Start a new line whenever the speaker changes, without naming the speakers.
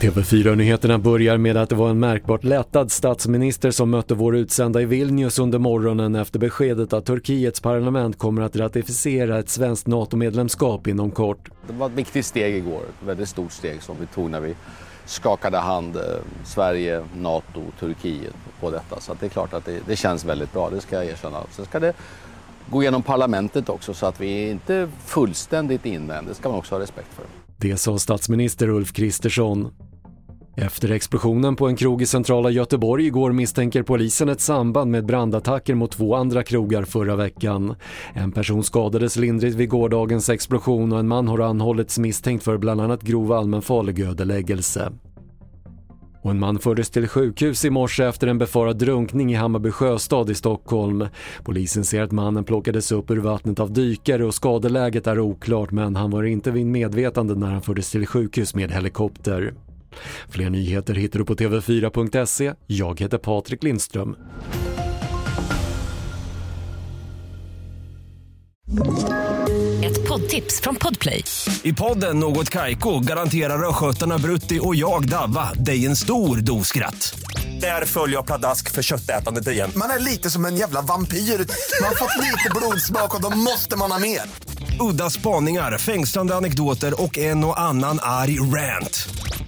TV4-nyheterna börjar med att det var en märkbart lättad statsminister som mötte vår utsända i Vilnius under morgonen efter beskedet att Turkiets parlament kommer att ratificera ett svenskt NATO-medlemskap inom kort.
Det var ett viktigt steg igår, ett väldigt stort steg som vi tog när vi skakade hand, eh, Sverige, NATO, Turkiet på detta. Så det är klart att det, det känns väldigt bra, det ska jag erkänna. Sen ska det gå igenom parlamentet också så att vi är inte fullständigt inne än, det ska man också ha respekt för.
Det sa statsminister Ulf Kristersson. Efter explosionen på en krog i centrala Göteborg igår misstänker polisen ett samband med brandattacker mot två andra krogar förra veckan. En person skadades lindrigt vid gårdagens explosion och en man har anhållits misstänkt för bland annat grov allmänfarlig ödeläggelse. Och en man fördes till sjukhus i morse efter en befarad drunkning i Hammarby sjöstad i Stockholm. Polisen ser att mannen plockades upp ur vattnet av dykare och skadeläget är oklart men han var inte vid medvetande när han fördes till sjukhus med helikopter. Fler nyheter hittar du på TV4.se. Jag heter Patrik Lindström.
Ett poddtips från Podplay.
I podden Något Kaiko garanterar östgötarna Brutti och jag, Davva, dig en stor dos skratt. Där följer jag pladask för köttätandet igen.
Man är lite som en jävla vampyr. Man har fått lite blodsmak och då måste man ha mer.
Udda spaningar, fängslande anekdoter och en och annan arg rant.